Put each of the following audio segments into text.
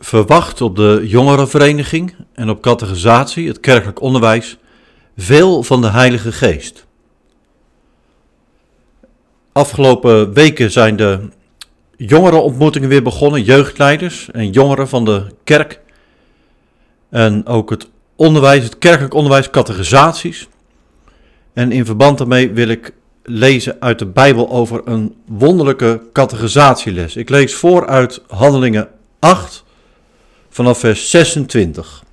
verwacht op de jongerenvereniging en op catechisatie, het kerkelijk onderwijs, veel van de Heilige Geest. Afgelopen weken zijn de jongerenontmoetingen weer begonnen, jeugdleiders en jongeren van de kerk. En ook het onderwijs, het kerkelijk onderwijs, catechisaties. En in verband daarmee wil ik lezen uit de Bijbel over een wonderlijke categorisatieles. Ik lees voor uit Handelingen 8 vanaf vers 26.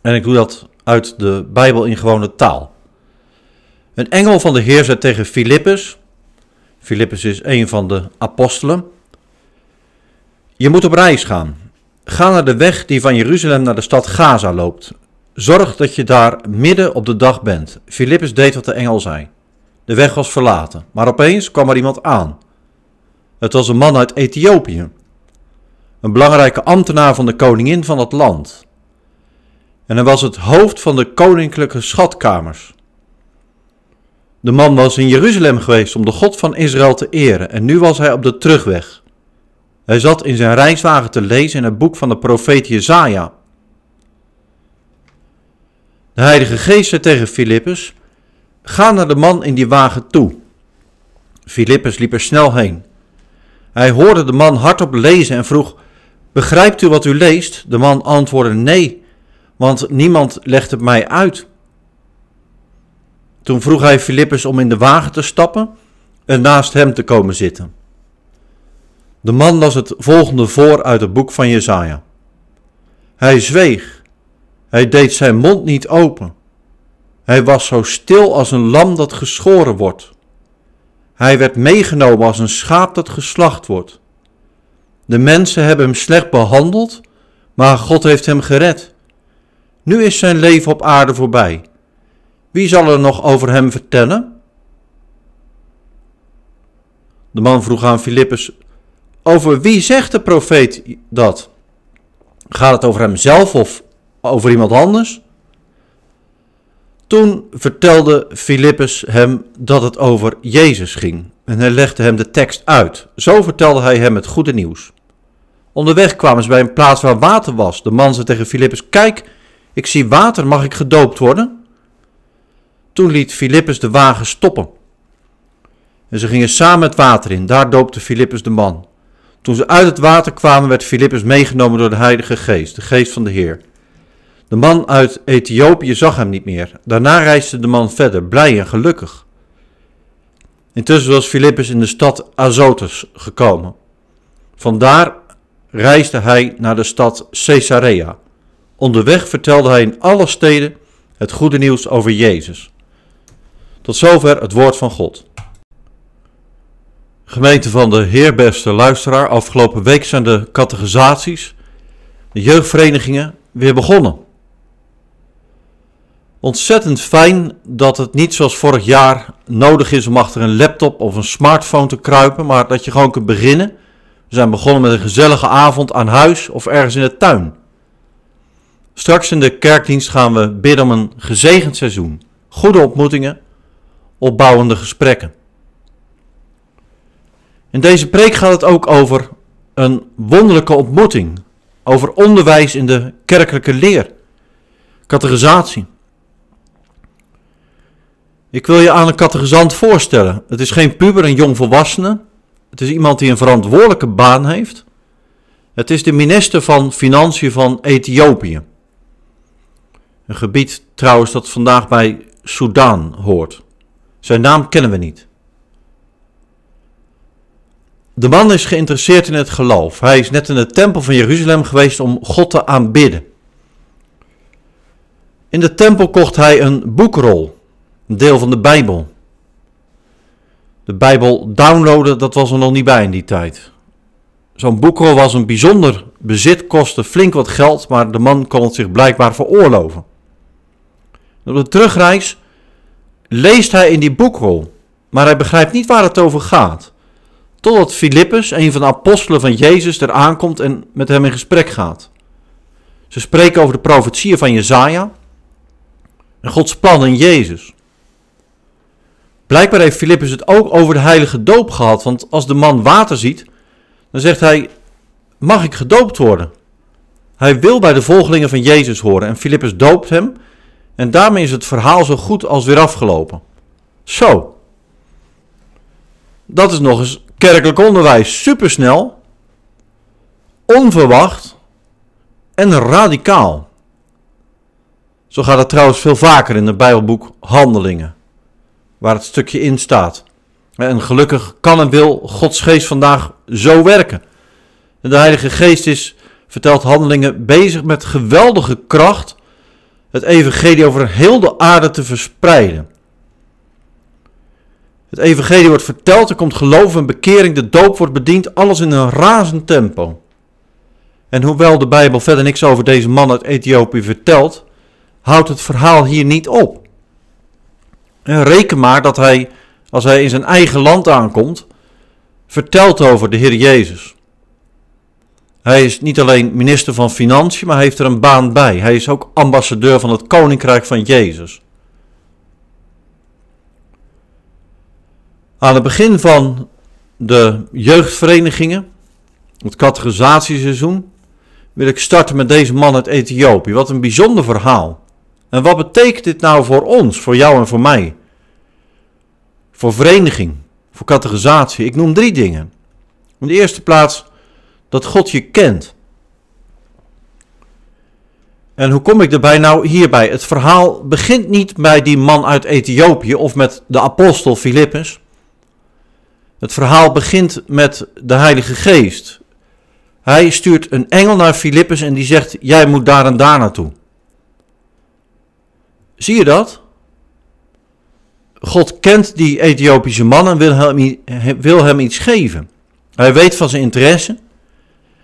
En ik doe dat uit de Bijbel in gewone taal. Een engel van de Heer zei tegen Filippus, Filippus is een van de apostelen, je moet op reis gaan. Ga naar de weg die van Jeruzalem naar de stad Gaza loopt. Zorg dat je daar midden op de dag bent. Filippus deed wat de engel zei. De weg was verlaten, maar opeens kwam er iemand aan. Het was een man uit Ethiopië, een belangrijke ambtenaar van de koningin van het land. En hij was het hoofd van de koninklijke schatkamers. De man was in Jeruzalem geweest om de God van Israël te eren en nu was hij op de terugweg. Hij zat in zijn reiswagen te lezen in het boek van de profeet Jezaja. De Heilige Geest zei tegen Filippus, ga naar de man in die wagen toe. Filippus liep er snel heen. Hij hoorde de man hardop lezen en vroeg, begrijpt u wat u leest? De man antwoordde, nee, want niemand legt het mij uit. Toen vroeg hij Filippus om in de wagen te stappen en naast hem te komen zitten. De man las het volgende voor uit het boek van Jesaja. Hij zweeg, hij deed zijn mond niet open. Hij was zo stil als een lam dat geschoren wordt. Hij werd meegenomen als een schaap dat geslacht wordt. De mensen hebben hem slecht behandeld, maar God heeft hem gered. Nu is zijn leven op aarde voorbij. Wie zal er nog over hem vertellen? De man vroeg aan Filippus: Over wie zegt de profeet dat? Gaat het over hemzelf of over iemand anders? Toen vertelde Filippus hem dat het over Jezus ging en hij legde hem de tekst uit. Zo vertelde hij hem het goede nieuws. Onderweg kwamen ze bij een plaats waar water was. De man zei tegen Filippus: Kijk, ik zie water, mag ik gedoopt worden? Toen liet Filippus de wagen stoppen. En ze gingen samen het water in. Daar doopte Filippus de man. Toen ze uit het water kwamen, werd Filippus meegenomen door de Heilige Geest, de Geest van de Heer. De man uit Ethiopië zag hem niet meer. Daarna reisde de man verder, blij en gelukkig. Intussen was Filippus in de stad Azotus gekomen. Vandaar reisde hij naar de stad Caesarea. Onderweg vertelde hij in alle steden het goede nieuws over Jezus. Tot zover het woord van God. Gemeente van de Heer, beste luisteraar, afgelopen week zijn de catechisaties, de jeugdverenigingen, weer begonnen. Ontzettend fijn dat het niet zoals vorig jaar nodig is om achter een laptop of een smartphone te kruipen, maar dat je gewoon kunt beginnen. We zijn begonnen met een gezellige avond aan huis of ergens in de tuin. Straks in de kerkdienst gaan we bidden om een gezegend seizoen, goede ontmoetingen, opbouwende gesprekken. In deze preek gaat het ook over een wonderlijke ontmoeting, over onderwijs in de kerkelijke leer, categorisatie. Ik wil je aan een catechisant voorstellen. Het is geen puber, een jong volwassene. Het is iemand die een verantwoordelijke baan heeft. Het is de minister van Financiën van Ethiopië. Een gebied trouwens dat vandaag bij Soudaan hoort. Zijn naam kennen we niet. De man is geïnteresseerd in het geloof. Hij is net in de tempel van Jeruzalem geweest om God te aanbidden. In de tempel kocht hij een boekrol een deel van de Bijbel. De Bijbel downloaden, dat was er nog niet bij in die tijd. Zo'n boekrol was een bijzonder bezit, kostte flink wat geld, maar de man kon het zich blijkbaar veroorloven. Op de terugreis leest hij in die boekrol, maar hij begrijpt niet waar het over gaat. Totdat Filippus, een van de apostelen van Jezus, er aankomt en met hem in gesprek gaat. Ze spreken over de profetieën van Jezaja en Gods plan in Jezus. Blijkbaar heeft Filippus het ook over de heilige doop gehad. Want als de man water ziet, dan zegt hij: Mag ik gedoopt worden? Hij wil bij de volgelingen van Jezus horen en Filippus doopt hem en daarmee is het verhaal zo goed als weer afgelopen. Zo. Dat is nog eens kerkelijk onderwijs. Supersnel, onverwacht en radicaal. Zo gaat het trouwens veel vaker in het Bijbelboek Handelingen, waar het stukje in staat. En gelukkig kan en wil Gods geest vandaag zo werken. De Heilige Geest is, vertelt Handelingen, bezig met geweldige kracht het evangelie over heel de aarde te verspreiden. Het evangelie wordt verteld, er komt geloof en bekering, de doop wordt bediend, alles in een razend tempo. En hoewel de Bijbel verder niks over deze man uit Ethiopië vertelt, houdt het verhaal hier niet op. En reken maar dat hij, als hij in zijn eigen land aankomt, vertelt over de Heer Jezus. Hij is niet alleen minister van Financiën, maar heeft er een baan bij. Hij is ook ambassadeur van het Koninkrijk van Jezus. Aan het begin van de jeugdverenigingen, het categorisatieseizoen, wil ik starten met deze man uit Ethiopië. Wat een bijzonder verhaal. En wat betekent dit nou voor ons, voor jou en voor mij? Voor vereniging, voor categorisatie. Ik noem drie dingen. In de eerste plaats dat God je kent. En hoe kom ik erbij? Nou, hierbij. Het verhaal begint niet bij die man uit Ethiopië of met de apostel Filippus. Het verhaal begint met de Heilige Geest. Hij stuurt een engel naar Filippus en die zegt: Jij moet daar en daar naartoe. Zie je dat? God kent die Ethiopische man en wil hem, wil hem iets geven. Hij weet van zijn interesse.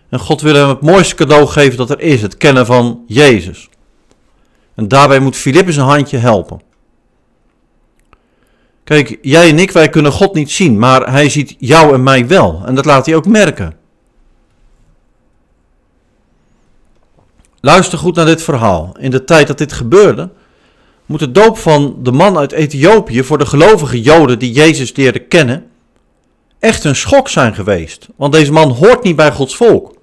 En God wil hem het mooiste cadeau geven dat er is: het kennen van Jezus. En daarbij moet Filippus een handje helpen. Kijk, jij en ik, wij kunnen God niet zien, maar hij ziet jou en mij wel. En dat laat hij ook merken. Luister goed naar dit verhaal. In de tijd dat dit gebeurde, moet de doop van de man uit Ethiopië voor de gelovige Joden die Jezus leerden kennen, echt een schok zijn geweest. Want deze man hoort niet bij Gods volk.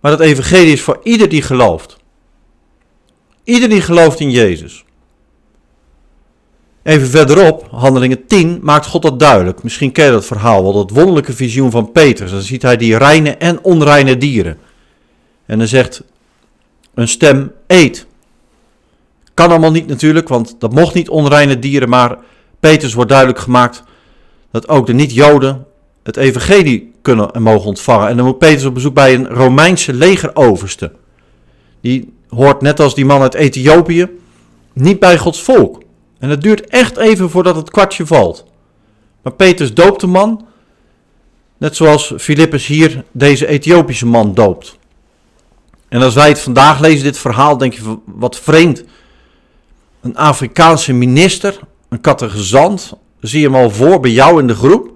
Maar het evangelie is voor ieder die gelooft. Ieder die gelooft in Jezus. Even verderop, handelingen 10, maakt God dat duidelijk. Misschien ken je dat verhaal wel, dat wonderlijke visioen van Petrus. Dan ziet hij die reine en onreine dieren. En dan zegt een stem, eet. Kan allemaal niet natuurlijk, want dat mocht niet onreine dieren. Maar Petrus wordt duidelijk gemaakt dat ook de niet-Joden het evangelie kunnen en mogen ontvangen. En dan moet Petrus op bezoek bij een Romeinse legeroverste. Die hoort net als die man uit Ethiopië niet bij Gods volk. En het duurt echt even voordat het kwartje valt. Maar Petrus doopt de man, net zoals Filippus hier deze Ethiopische man doopt. En als wij het vandaag lezen, dit verhaal, denk je wat vreemd. Een Afrikaanse minister, een catechizant, zie je hem al voor bij jou in de groep.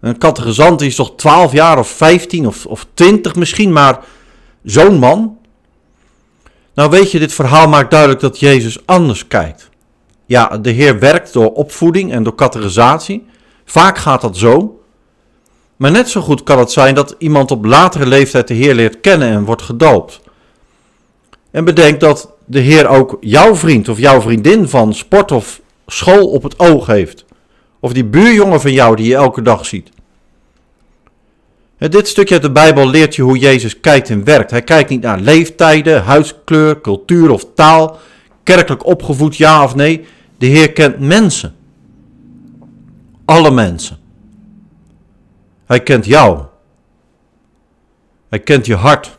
Een catechizant is toch 12 jaar of 15 of, of 20 misschien, maar zo'n man. Nou weet je, dit verhaal maakt duidelijk dat Jezus anders kijkt. Ja, de Heer werkt door opvoeding en door categorisatie. Vaak gaat dat zo. Maar net zo goed kan het zijn dat iemand op latere leeftijd de Heer leert kennen en wordt gedoopt. En bedenk dat de Heer ook jouw vriend of jouw vriendin van sport of school op het oog heeft. Of die buurjongen van jou die je elke dag ziet. Dit stukje uit de Bijbel leert je hoe Jezus kijkt en werkt. Hij kijkt niet naar leeftijden, huidskleur, cultuur of taal, kerkelijk opgevoed ja of nee. De Heer kent mensen. Alle mensen. Hij kent jou. Hij kent je hart.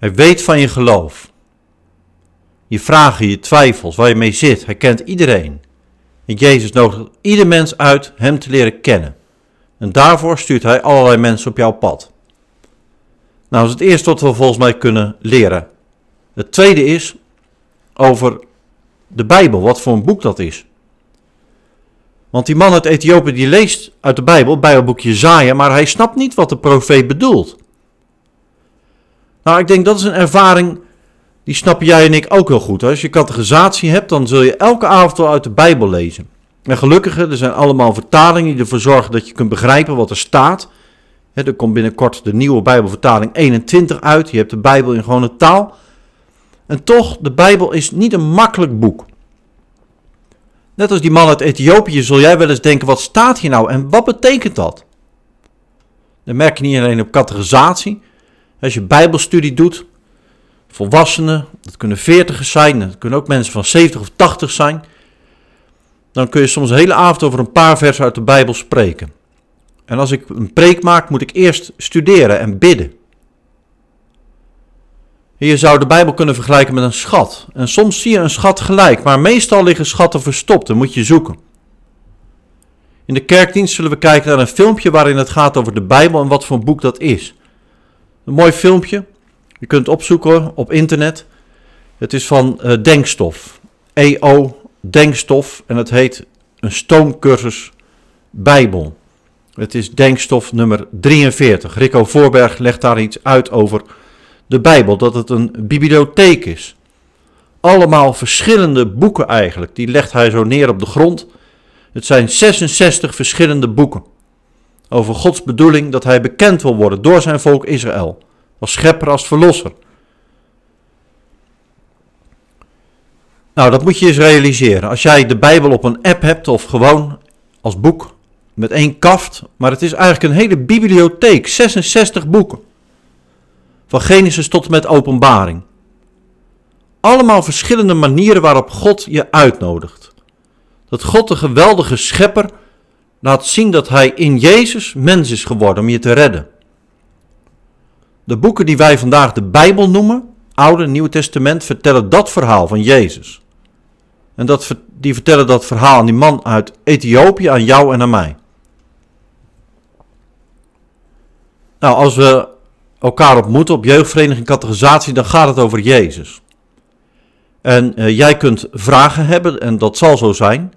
Hij weet van je geloof. Je vragen, je twijfels, waar je mee zit. Hij kent iedereen. En Jezus nodigt ieder mens uit hem te leren kennen. En daarvoor stuurt hij allerlei mensen op jouw pad. Nou, dat is het eerste wat we volgens mij kunnen leren. Het tweede is over de Bijbel, wat voor een boek dat is. Want die man uit Ethiopië die leest uit de Bijbel, het Bijbelboek Jezaja, maar hij snapt niet wat de profeet bedoelt. Nou, ik denk dat is een ervaring, die snappen jij en ik ook heel goed. Als je categorisatie hebt, dan zul je elke avond wel uit de Bijbel lezen. En gelukkig, er zijn allemaal vertalingen die ervoor zorgen dat je kunt begrijpen wat er staat. er komt binnenkort de nieuwe Bijbelvertaling 21 uit. Je hebt de Bijbel in gewone taal. En toch, de Bijbel is niet een makkelijk boek. Net als die man uit Ethiopië zul jij wel eens denken, wat staat hier nou en wat betekent dat? Dan merk je niet alleen op categorisatie. Als je bijbelstudie doet, volwassenen, dat kunnen veertigers zijn, dat kunnen ook mensen van 70 of 80 zijn. Dan kun je soms een hele avond over een paar versen uit de Bijbel spreken. En als ik een preek maak, moet ik eerst studeren en bidden. Je zou de Bijbel kunnen vergelijken met een schat. En soms zie je een schat gelijk, maar meestal liggen schatten verstopt en moet je zoeken. In de kerkdienst zullen we kijken naar een filmpje waarin het gaat over de Bijbel en wat voor een boek dat is. Een mooi filmpje. Je kunt het opzoeken op internet. Het is van uh, Denkstof. EO Denkstof en het heet een stoomcursus Bijbel. Het is Denkstof nummer 43. Rico Voorberg legt daar iets uit over de Bijbel, dat het een bibliotheek is. Allemaal verschillende boeken eigenlijk, die legt hij zo neer op de grond. Het zijn 66 verschillende boeken over Gods bedoeling dat hij bekend wil worden door zijn volk Israël, als schepper, als verlosser. Nou, dat moet je eens realiseren. Als jij de Bijbel op een app hebt of gewoon als boek met één kaft, maar het is eigenlijk een hele bibliotheek, 66 boeken. Van Genesis tot en met Openbaring. Allemaal verschillende manieren waarop God je uitnodigt. Dat God de geweldige schepper laat zien dat hij in Jezus mens is geworden om je te redden. De boeken die wij vandaag de Bijbel noemen, Oude en Nieuwe Testament, vertellen dat verhaal van Jezus. En dat, die vertellen dat verhaal aan die man uit Ethiopië, aan jou en aan mij. Nou, als we elkaar ontmoeten op jeugdvereniging categorisatie, dan gaat het over Jezus. En uh, jij kunt vragen hebben, en dat zal zo zijn.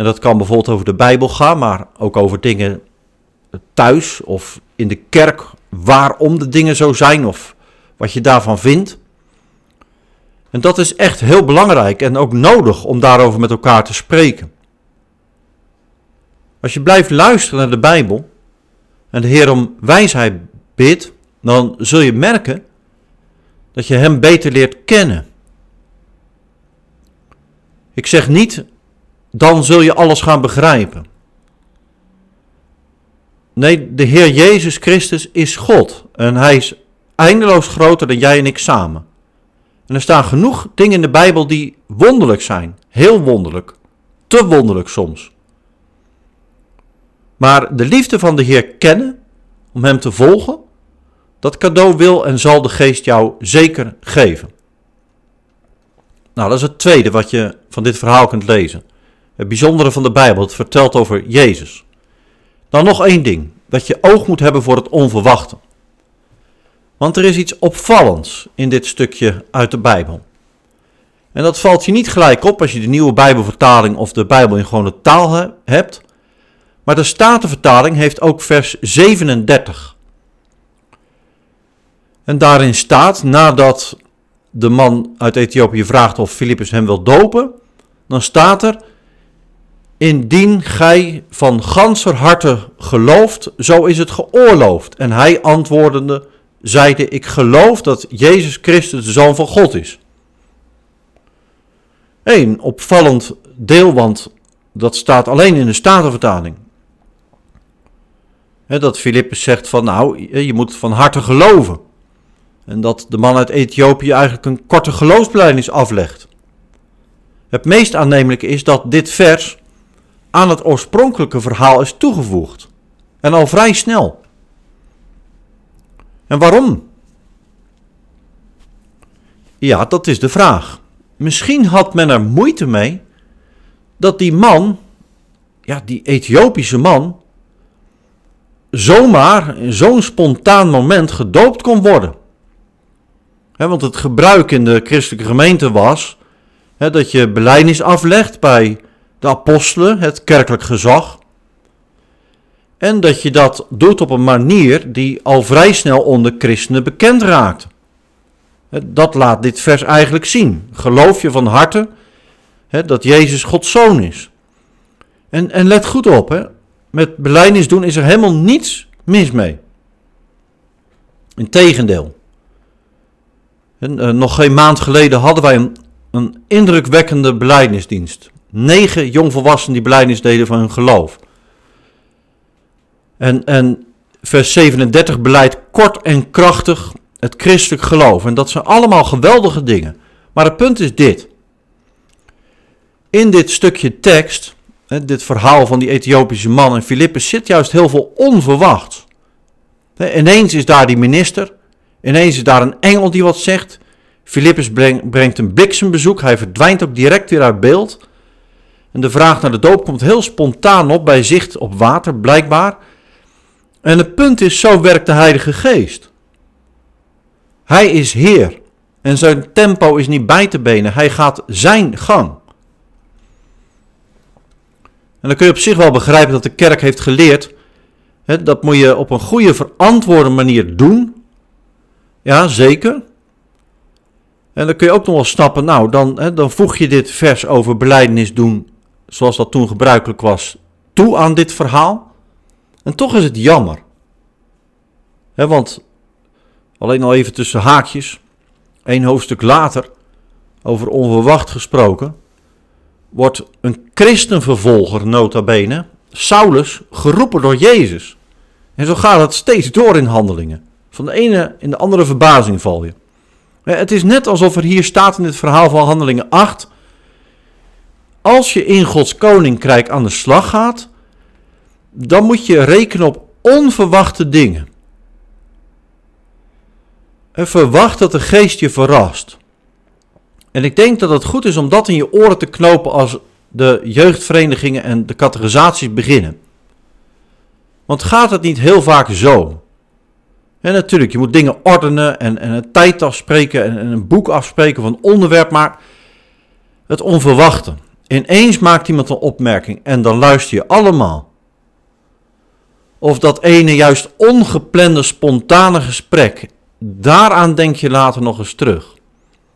En dat kan bijvoorbeeld over de Bijbel gaan, maar ook over dingen thuis of in de kerk, waarom de dingen zo zijn of wat je daarvan vindt. En dat is echt heel belangrijk en ook nodig om daarover met elkaar te spreken. Als je blijft luisteren naar de Bijbel, en de Heer om wijsheid bidt, dan zul je merken dat je Hem beter leert kennen. Ik zeg niet, dan zul je alles gaan begrijpen. Nee, de Heer Jezus Christus is God en Hij is eindeloos groter dan jij en ik samen. En er staan genoeg dingen in de Bijbel die wonderlijk zijn, heel wonderlijk, te wonderlijk soms. Maar de liefde van de Heer kennen, om Hem te volgen, dat cadeau wil en zal de Geest jou zeker geven. Nou, dat is het tweede wat je van dit verhaal kunt lezen. Het bijzondere van de Bijbel, het vertelt over Jezus. Dan nog één ding, dat je oog moet hebben voor het onverwachte. Want er is iets opvallends in dit stukje uit de Bijbel. En dat valt je niet gelijk op als je de nieuwe Bijbelvertaling of de Bijbel in gewone taal hebt. Maar de Statenvertaling heeft ook vers 37. En daarin staat, nadat de man uit Ethiopië vraagt of Filippus hem wil dopen, dan staat er, indien gij van ganser harte gelooft, zo is het geoorloofd. En hij antwoordende, zeide, ik geloof dat Jezus Christus de Zoon van God is. Een opvallend deel, want dat staat alleen in de Statenvertaling dat Filippus zegt van nou, je moet van harte geloven. En dat de man uit Ethiopië eigenlijk een korte geloofsbelijdenis aflegt. Het meest aannemelijke is dat dit vers aan het oorspronkelijke verhaal is toegevoegd. En al vrij snel. En waarom? Ja, dat is de vraag. Misschien had men er moeite mee dat die man, ja, die Ethiopische man, zomaar in zo'n spontaan moment gedoopt kon worden. want het gebruik in de christelijke gemeente was dat je beleidnis aflegt bij de apostelen, het kerkelijk gezag. En dat je dat doet op een manier die al vrij snel onder christenen bekend raakt. Dat laat dit vers eigenlijk zien. Geloof je van harte dat Jezus Gods zoon is. En, en let goed op, hè met beleidnis doen is er helemaal niets mis mee. Integendeel. En, uh, nog geen maand geleden hadden wij een, een indrukwekkende beleidnisdienst. Negen jongvolwassenen die beleidnis deden van hun geloof. En, en vers 37 beleidt kort en krachtig het christelijk geloof. En dat zijn allemaal geweldige dingen. Maar het punt is dit. In dit stukje tekst, dit verhaal van die Ethiopische man en Filippus, zit juist heel veel onverwacht. Ineens is daar die minister, ineens is daar een engel die wat zegt. Filippus brengt een bliksembezoek, hij verdwijnt ook direct weer uit beeld. En de vraag naar de doop komt heel spontaan op bij zicht op water, blijkbaar. En het punt is, zo werkt de Heilige Geest. Hij is Heer. En zijn tempo is niet bij te benen. Hij gaat zijn gang. En dan kun je op zich wel begrijpen dat de kerk heeft geleerd. Dat moet je op een goede, verantwoorde manier doen. Ja, zeker. En dan kun je ook nog wel snappen, nou, dan, dan voeg je dit vers over beleidenis doen, zoals dat toen gebruikelijk was, toe aan dit verhaal. En toch is het jammer. Hè, want, alleen al even tussen haakjes, een hoofdstuk later, over onverwacht gesproken, wordt een christenvervolger, nota bene, Saulus, geroepen door Jezus. En zo gaat het steeds door in handelingen. Van de ene in de andere verbazing val je. Het is net alsof er hier staat in het verhaal van Handelingen 8. Als je in Gods koninkrijk aan de slag gaat, dan moet je rekenen op onverwachte dingen. En verwacht dat de geest je verrast. En ik denk dat het goed is om dat in je oren te knopen als de jeugdverenigingen en de categorisaties beginnen. Want gaat het niet heel vaak zo? En natuurlijk, je moet dingen ordenen en, en een tijd afspreken en, en een boek afspreken van onderwerp, maar het onverwachte. Ineens maakt iemand een opmerking en dan luister je allemaal. Of dat ene juist ongeplande, spontane gesprek, daaraan denk je later nog eens terug.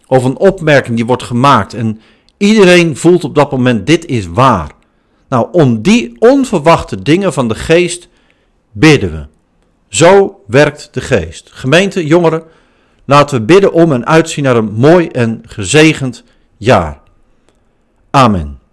Of een opmerking die wordt gemaakt en iedereen voelt op dat moment dit is waar. Nou, om die onverwachte dingen van de geest bidden we. Zo werkt de geest. Gemeente, jongeren, laten we bidden om en uitzien naar een mooi en gezegend jaar. Amen.